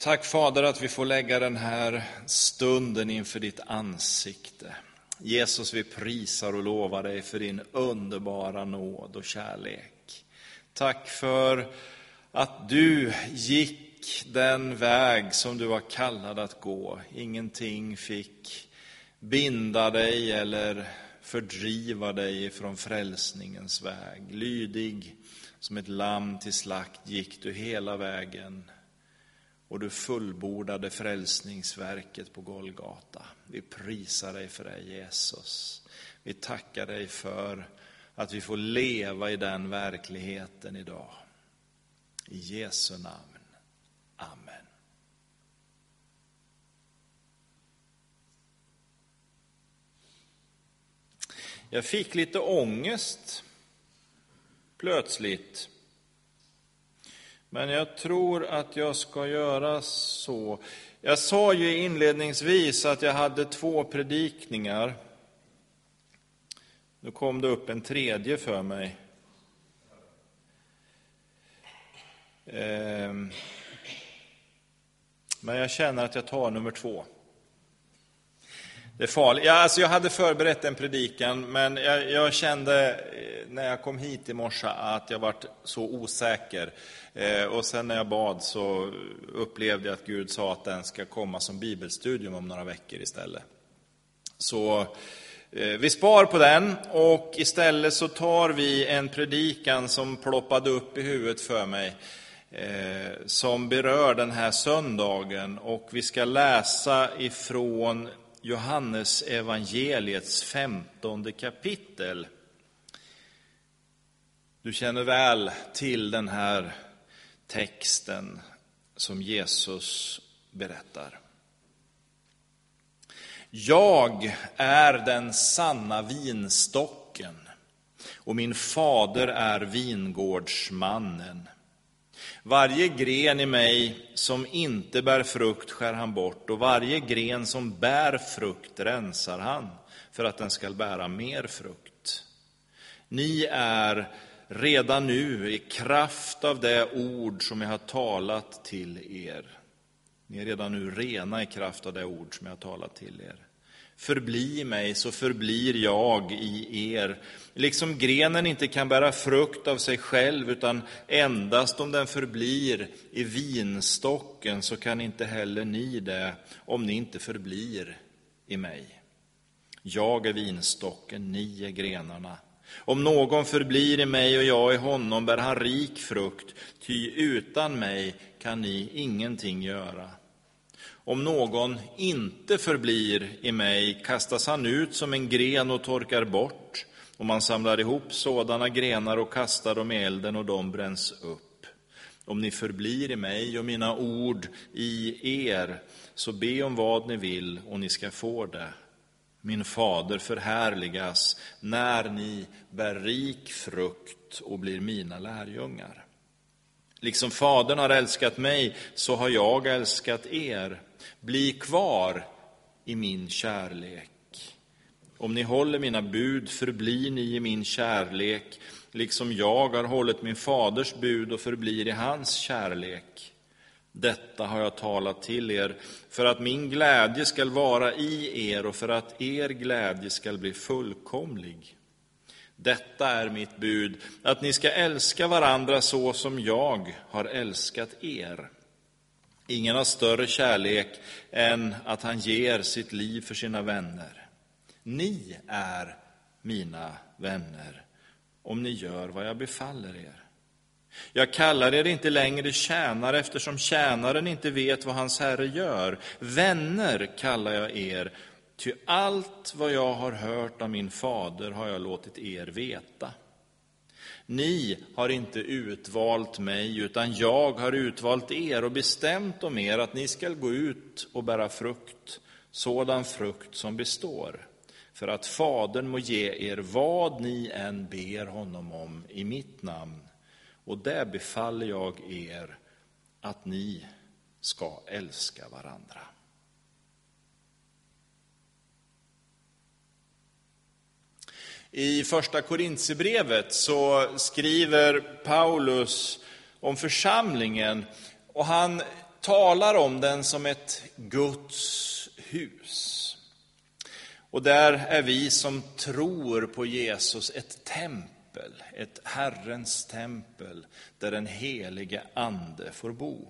Tack Fader att vi får lägga den här stunden inför ditt ansikte. Jesus, vi prisar och lovar dig för din underbara nåd och kärlek. Tack för att du gick den väg som du var kallad att gå. Ingenting fick binda dig eller fördriva dig från frälsningens väg. Lydig som ett lamm till slakt gick du hela vägen och du fullbordade frälsningsverket på Golgata. Vi prisar dig för det Jesus. Vi tackar dig för att vi får leva i den verkligheten idag. I Jesu namn. Amen. Jag fick lite ångest plötsligt men jag tror att jag ska göra så. Jag sa ju inledningsvis att jag hade två predikningar. Nu kom det upp en tredje för mig. Ehm. Men jag känner att jag tar nummer två. Det är farligt. Ja, alltså jag hade förberett en predikan, men jag, jag, kände eh, när jag kom hit i morse att jag varit så osäker. Eh, och sen när jag bad så upplevde jag att Gud sa att den ska komma som bibelstudium om några veckor istället. Så eh, vi spar på den och istället så tar vi en predikan som ploppade upp i huvudet för mig eh, som berör den här söndagen och vi ska läsa ifrån Johannes evangeliets femtonde kapitel. Du känner väl till den här texten som Jesus berättar. Jag är den sanna vinstocken och min fader är vingårdsmannen. Varje gren i mig som inte bär frukt skär han bort och varje gren som bär frukt rensar han för att den skall bära mer frukt. Ni är redan nu i kraft av det ord som jag har talat till er. Ni är redan nu rena i kraft av det ord som jag har talat till er. Förbli mig, så förblir jag i er. Liksom grenen inte kan bära frukt av sig själv, utan endast om den förblir i vinstocken, så kan inte heller ni det, om ni inte förblir i mig. Jag är vinstocken, ni är grenarna. Om någon förblir i mig och jag i honom bär han rik frukt, ty utan mig kan ni ingenting göra. Om någon inte förblir i mig kastas han ut som en gren och torkar bort, och man samlar ihop sådana grenar och kastar dem i elden och de bränns upp. Om ni förblir i mig och mina ord i er, så be om vad ni vill och ni ska få det. Min fader förhärligas när ni bär rik frukt och blir mina lärjungar. Liksom Fadern har älskat mig, så har jag älskat er. Bli kvar i min kärlek. Om ni håller mina bud förblir ni i min kärlek, liksom jag har hållit min faders bud och förblir i hans kärlek. Detta har jag talat till er, för att min glädje skall vara i er och för att er glädje skall bli fullkomlig. Detta är mitt bud, att ni ska älska varandra så som jag har älskat er. Ingen har större kärlek än att han ger sitt liv för sina vänner. Ni är mina vänner om ni gör vad jag befaller er. Jag kallar er inte längre tjänare eftersom tjänaren inte vet vad hans herre gör. Vänner kallar jag er, ty allt vad jag har hört av min fader har jag låtit er veta. Ni har inte utvalt mig, utan jag har utvalt er och bestämt om er att ni skall gå ut och bära frukt, sådan frukt som består, för att Fadern må ge er vad ni än ber honom om i mitt namn. Och där befaller jag er att ni ska älska varandra. I första Korintierbrevet så skriver Paulus om församlingen och han talar om den som ett Guds hus. Och där är vi som tror på Jesus ett tempel, ett Herrens tempel, där den helige Ande får bo.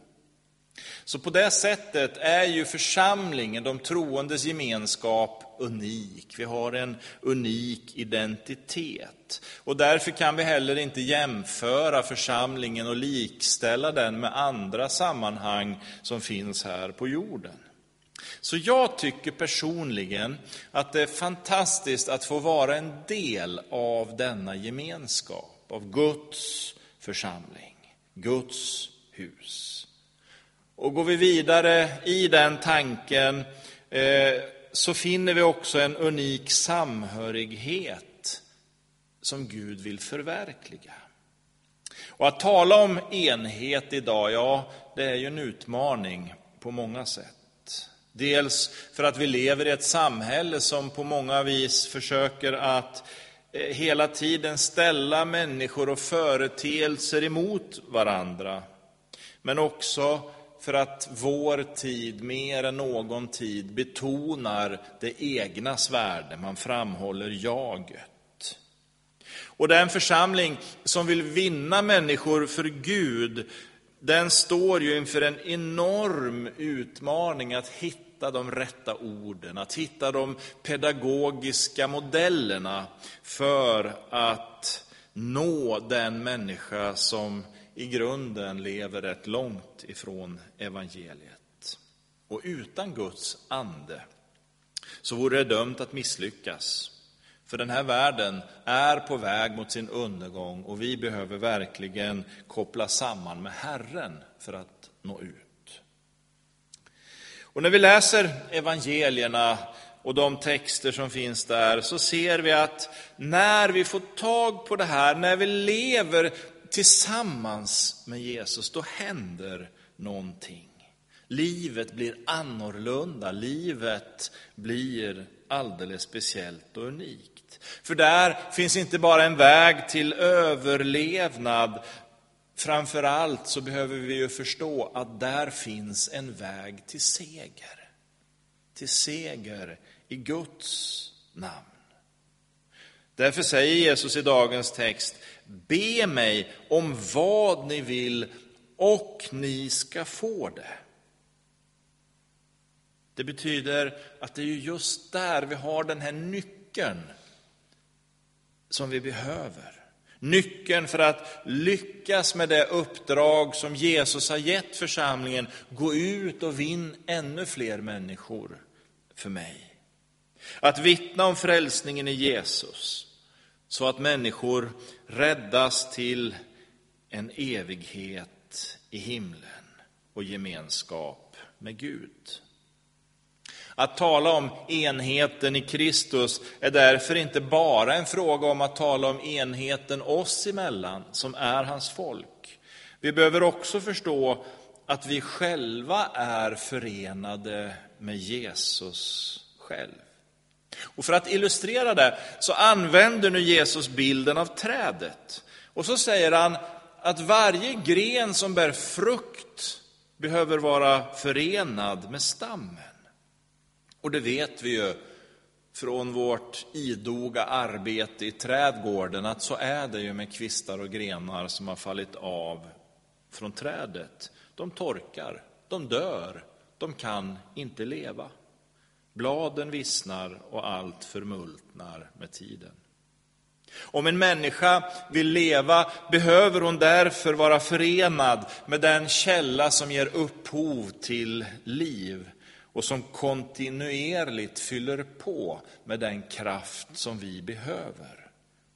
Så på det sättet är ju församlingen, de troendes gemenskap, unik. Vi har en unik identitet. Och därför kan vi heller inte jämföra församlingen och likställa den med andra sammanhang som finns här på jorden. Så jag tycker personligen att det är fantastiskt att få vara en del av denna gemenskap, av Guds församling, Guds hus. Och går vi vidare i den tanken eh, så finner vi också en unik samhörighet som Gud vill förverkliga. Och att tala om enhet idag, ja, det är ju en utmaning på många sätt. Dels för att vi lever i ett samhälle som på många vis försöker att eh, hela tiden ställa människor och företeelser emot varandra. Men också för att vår tid mer än någon tid betonar det egnas värde. Man framhåller jaget. Och den församling som vill vinna människor för Gud, den står ju inför en enorm utmaning att hitta de rätta orden, att hitta de pedagogiska modellerna för att nå den människa som i grunden lever rätt långt ifrån evangeliet. Och utan Guds ande så vore det dömt att misslyckas. För den här världen är på väg mot sin undergång och vi behöver verkligen koppla samman med Herren för att nå ut. Och när vi läser evangelierna och de texter som finns där så ser vi att när vi får tag på det här, när vi lever tillsammans med Jesus, då händer någonting. Livet blir annorlunda, livet blir alldeles speciellt och unikt. För där finns inte bara en väg till överlevnad, framför allt så behöver vi ju förstå att där finns en väg till seger. Till seger i Guds namn. Därför säger Jesus i dagens text, Be mig om vad ni vill och ni ska få det. Det betyder att det är just där vi har den här nyckeln som vi behöver. Nyckeln för att lyckas med det uppdrag som Jesus har gett församlingen, gå ut och vinn ännu fler människor för mig. Att vittna om frälsningen i Jesus så att människor räddas till en evighet i himlen och gemenskap med Gud. Att tala om enheten i Kristus är därför inte bara en fråga om att tala om enheten oss emellan, som är hans folk. Vi behöver också förstå att vi själva är förenade med Jesus själv. Och för att illustrera det så använder nu Jesus bilden av trädet. Och så säger han att varje gren som bär frukt behöver vara förenad med stammen. Och det vet vi ju från vårt idoga arbete i trädgården att så är det ju med kvistar och grenar som har fallit av från trädet. De torkar, de dör, de kan inte leva. Bladen vissnar och allt förmultnar med tiden. Om en människa vill leva behöver hon därför vara förenad med den källa som ger upphov till liv och som kontinuerligt fyller på med den kraft som vi behöver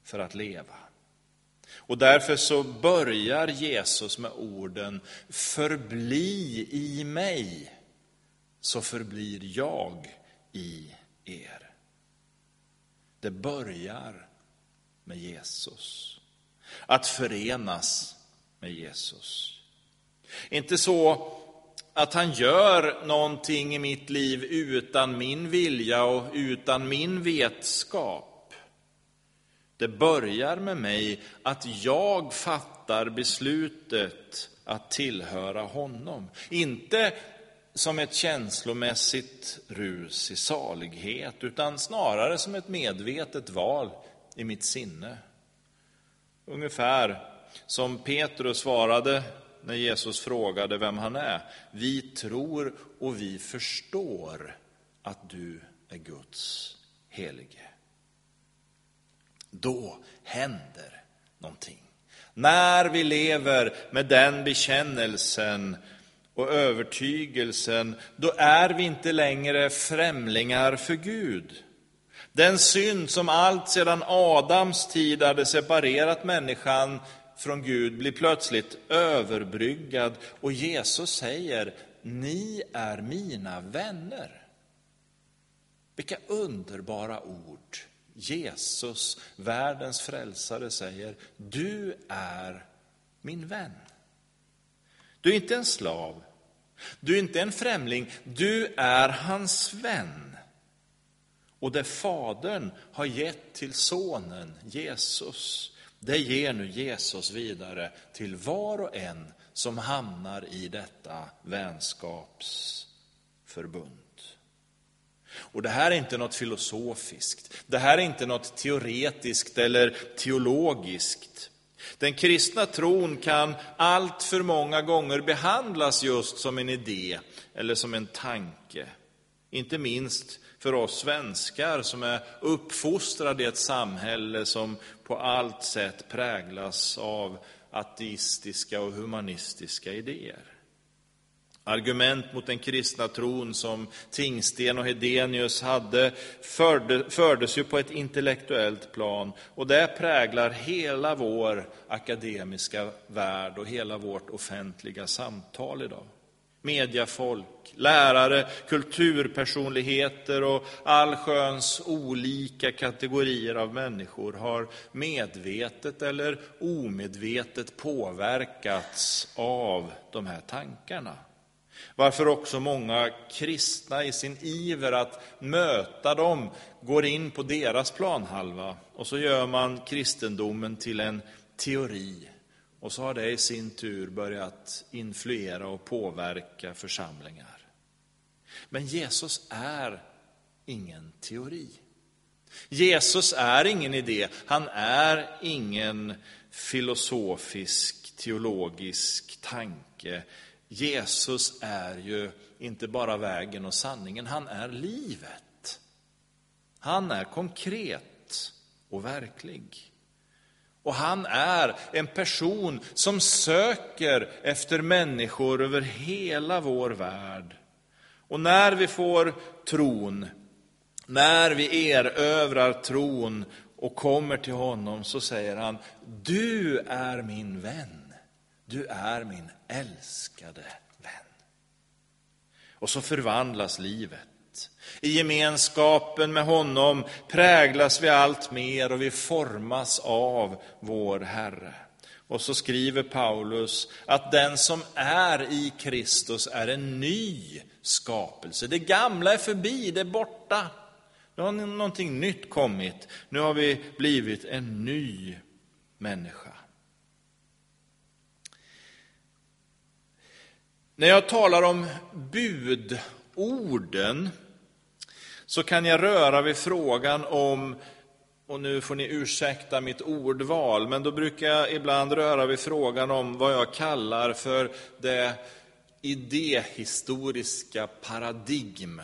för att leva. Och därför så börjar Jesus med orden Förbli i mig, så förblir jag i er. Det börjar med Jesus. Att förenas med Jesus. Inte så att han gör någonting i mitt liv utan min vilja och utan min vetskap. Det börjar med mig att jag fattar beslutet att tillhöra honom. Inte som ett känslomässigt rus i salighet, utan snarare som ett medvetet val i mitt sinne. Ungefär som Petrus svarade när Jesus frågade vem han är. Vi tror och vi förstår att du är Guds helige. Då händer någonting. När vi lever med den bekännelsen och övertygelsen, då är vi inte längre främlingar för Gud. Den synd som allt sedan Adams tid hade separerat människan från Gud blir plötsligt överbryggad och Jesus säger, ni är mina vänner. Vilka underbara ord Jesus, världens frälsare, säger, du är min vän. Du är inte en slav, du är inte en främling, du är hans vän. Och det Fadern har gett till Sonen, Jesus, det ger nu Jesus vidare till var och en som hamnar i detta vänskapsförbund. Och det här är inte något filosofiskt, det här är inte något teoretiskt eller teologiskt. Den kristna tron kan allt för många gånger behandlas just som en idé eller som en tanke. Inte minst för oss svenskar som är uppfostrade i ett samhälle som på allt sätt präglas av ateistiska och humanistiska idéer. Argument mot den kristna tron som Tingsten och Hedenius hade förde, fördes ju på ett intellektuellt plan och det präglar hela vår akademiska värld och hela vårt offentliga samtal idag. Mediafolk, lärare, kulturpersonligheter och allsköns olika kategorier av människor har medvetet eller omedvetet påverkats av de här tankarna. Varför också många kristna i sin iver att möta dem går in på deras planhalva och så gör man kristendomen till en teori. Och så har det i sin tur börjat influera och påverka församlingar. Men Jesus är ingen teori. Jesus är ingen idé, han är ingen filosofisk, teologisk tanke, Jesus är ju inte bara vägen och sanningen, han är livet. Han är konkret och verklig. Och han är en person som söker efter människor över hela vår värld. Och när vi får tron, när vi erövrar tron och kommer till honom så säger han, du är min vän. Du är min älskade vän. Och så förvandlas livet. I gemenskapen med honom präglas vi allt mer och vi formas av vår Herre. Och så skriver Paulus att den som är i Kristus är en ny skapelse. Det gamla är förbi, det är borta. Nu har någonting nytt kommit. Nu har vi blivit en ny människa. När jag talar om budorden så kan jag röra vid frågan om, och nu får ni ursäkta mitt ordval, men då brukar jag ibland röra vid frågan om vad jag kallar för det idéhistoriska paradigm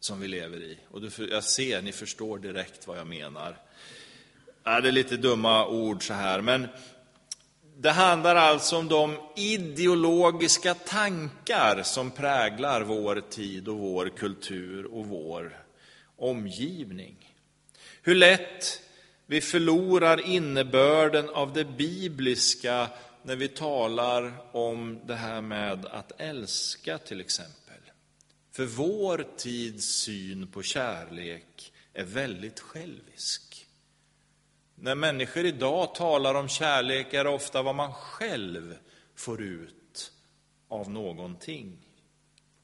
som vi lever i. Och jag ser, ni förstår direkt vad jag menar. Det är lite dumma ord så här, men det handlar alltså om de ideologiska tankar som präglar vår tid och vår kultur och vår omgivning. Hur lätt vi förlorar innebörden av det bibliska när vi talar om det här med att älska till exempel. För vår tids syn på kärlek är väldigt självisk. När människor idag talar om kärlek är det ofta vad man själv får ut av någonting.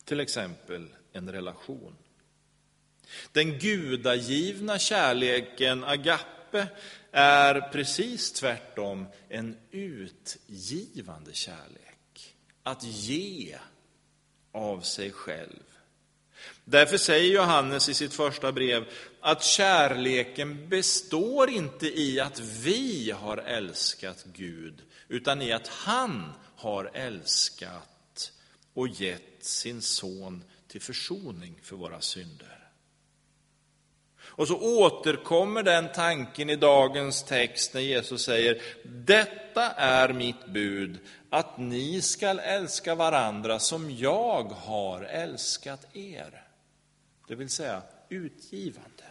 Till exempel en relation. Den gudagivna kärleken, agape, är precis tvärtom en utgivande kärlek. Att ge av sig själv. Därför säger Johannes i sitt första brev att kärleken består inte i att vi har älskat Gud, utan i att han har älskat och gett sin son till försoning för våra synder. Och så återkommer den tanken i dagens text när Jesus säger, detta är mitt bud, att ni skall älska varandra som jag har älskat er. Det vill säga utgivande.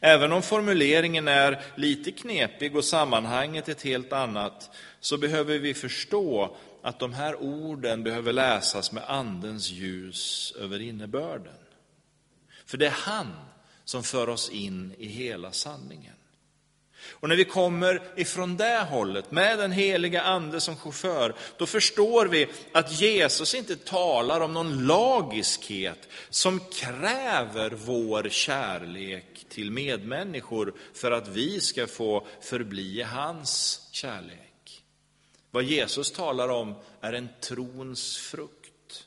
Även om formuleringen är lite knepig och sammanhanget ett helt annat, så behöver vi förstå att de här orden behöver läsas med Andens ljus över innebörden. För det är han som för oss in i hela sanningen. Och när vi kommer ifrån det hållet, med den heliga Ande som chaufför, då förstår vi att Jesus inte talar om någon lagiskhet som kräver vår kärlek till medmänniskor för att vi ska få förbli i hans kärlek. Vad Jesus talar om är en trons frukt.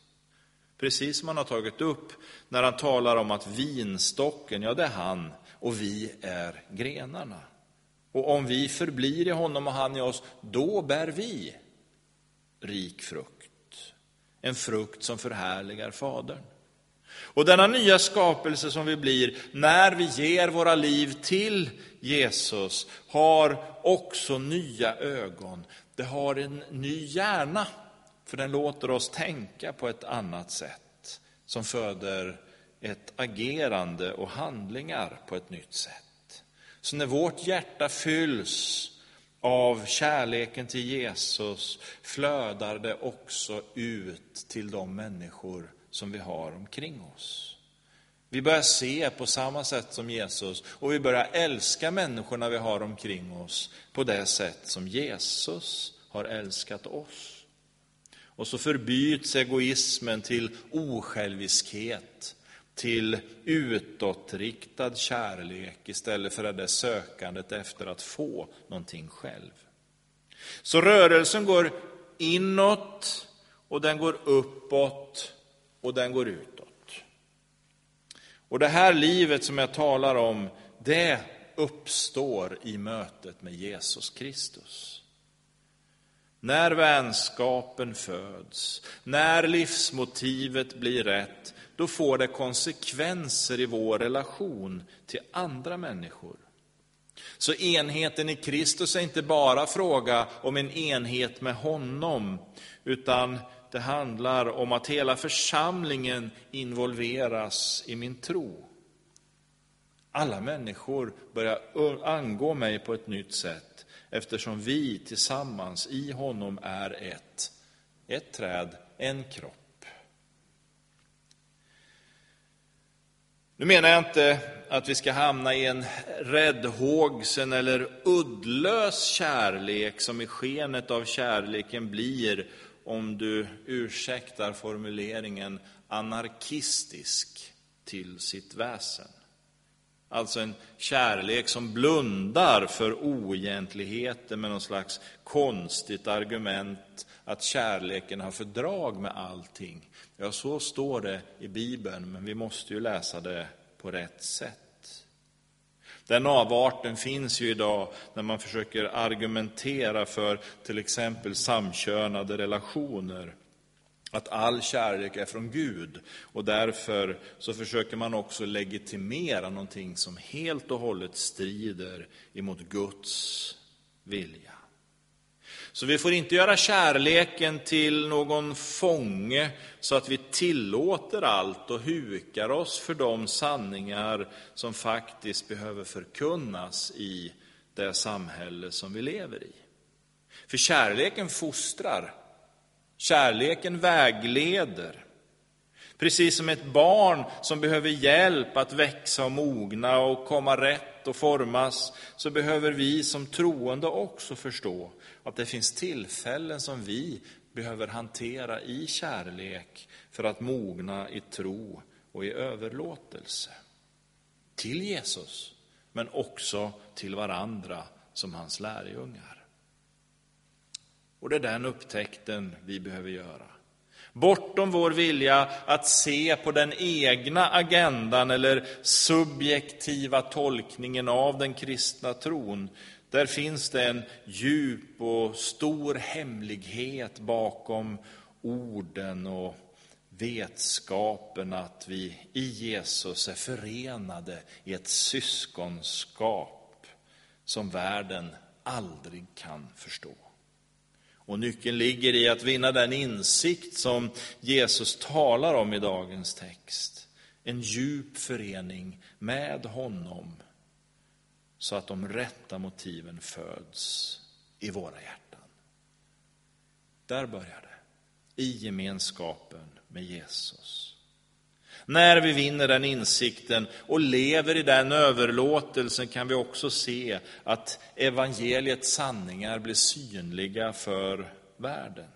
Precis som han har tagit upp när han talar om att vinstocken, ja det är han och vi är grenarna. Och om vi förblir i honom och han i oss, då bär vi rik frukt. En frukt som förhärligar Fadern. Och denna nya skapelse som vi blir när vi ger våra liv till Jesus har också nya ögon. Det har en ny hjärna, för den låter oss tänka på ett annat sätt som föder ett agerande och handlingar på ett nytt sätt. Så när vårt hjärta fylls av kärleken till Jesus flödar det också ut till de människor som vi har omkring oss. Vi börjar se på samma sätt som Jesus och vi börjar älska människorna vi har omkring oss på det sätt som Jesus har älskat oss. Och så förbyts egoismen till osjälviskhet, till utåtriktad kärlek istället för det sökandet efter att få någonting själv. Så rörelsen går inåt och den går uppåt och den går utåt. Och det här livet som jag talar om, det uppstår i mötet med Jesus Kristus. När vänskapen föds, när livsmotivet blir rätt, då får det konsekvenser i vår relation till andra människor. Så enheten i Kristus är inte bara fråga om en enhet med honom, utan det handlar om att hela församlingen involveras i min tro. Alla människor börjar angå mig på ett nytt sätt eftersom vi tillsammans i honom är ett. Ett träd, en kropp. Nu menar jag inte att vi ska hamna i en räddhågsen eller uddlös kärlek som i skenet av kärleken blir om du ursäktar formuleringen, anarkistisk till sitt väsen. Alltså en kärlek som blundar för oegentligheter med någon slags konstigt argument att kärleken har fördrag med allting. Ja, så står det i Bibeln, men vi måste ju läsa det på rätt sätt. Den avarten finns ju idag när man försöker argumentera för till exempel samkönade relationer. Att all kärlek är från Gud och därför så försöker man också legitimera någonting som helt och hållet strider emot Guds vilja. Så vi får inte göra kärleken till någon fånge så att vi tillåter allt och hukar oss för de sanningar som faktiskt behöver förkunnas i det samhälle som vi lever i. För kärleken fostrar, kärleken vägleder. Precis som ett barn som behöver hjälp att växa och mogna och komma rätt och formas, så behöver vi som troende också förstå att det finns tillfällen som vi behöver hantera i kärlek för att mogna i tro och i överlåtelse. Till Jesus, men också till varandra som hans lärjungar. Och det är den upptäckten vi behöver göra. Bortom vår vilja att se på den egna agendan eller subjektiva tolkningen av den kristna tron, där finns det en djup och stor hemlighet bakom orden och vetskapen att vi i Jesus är förenade i ett syskonskap som världen aldrig kan förstå. Och nyckeln ligger i att vinna den insikt som Jesus talar om i dagens text. En djup förening med honom så att de rätta motiven föds i våra hjärtan. Där börjar det, i gemenskapen med Jesus. När vi vinner den insikten och lever i den överlåtelsen kan vi också se att evangeliets sanningar blir synliga för världen.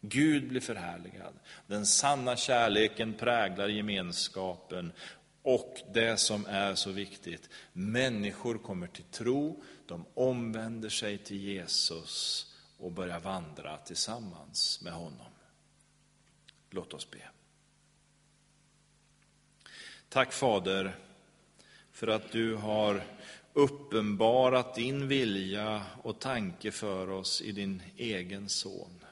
Gud blir förhärligad. Den sanna kärleken präglar gemenskapen och det som är så viktigt, människor kommer till tro, de omvänder sig till Jesus och börjar vandra tillsammans med honom. Låt oss be. Tack Fader för att du har uppenbarat din vilja och tanke för oss i din egen son.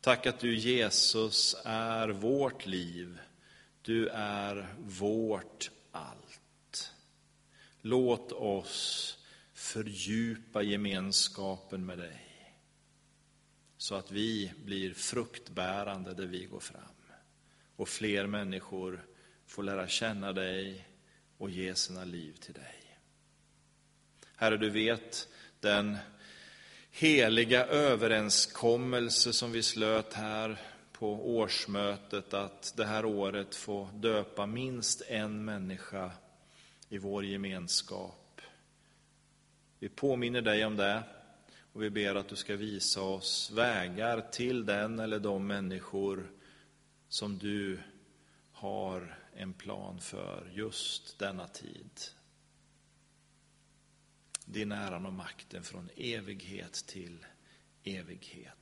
Tack att du Jesus är vårt liv, du är vårt allt. Låt oss fördjupa gemenskapen med dig så att vi blir fruktbärande där vi går fram och fler människor få lära känna dig och ge sina liv till dig. Herre, du vet den heliga överenskommelse som vi slöt här på årsmötet att det här året få döpa minst en människa i vår gemenskap. Vi påminner dig om det och vi ber att du ska visa oss vägar till den eller de människor som du har en plan för just denna tid. Din äran och makten från evighet till evighet.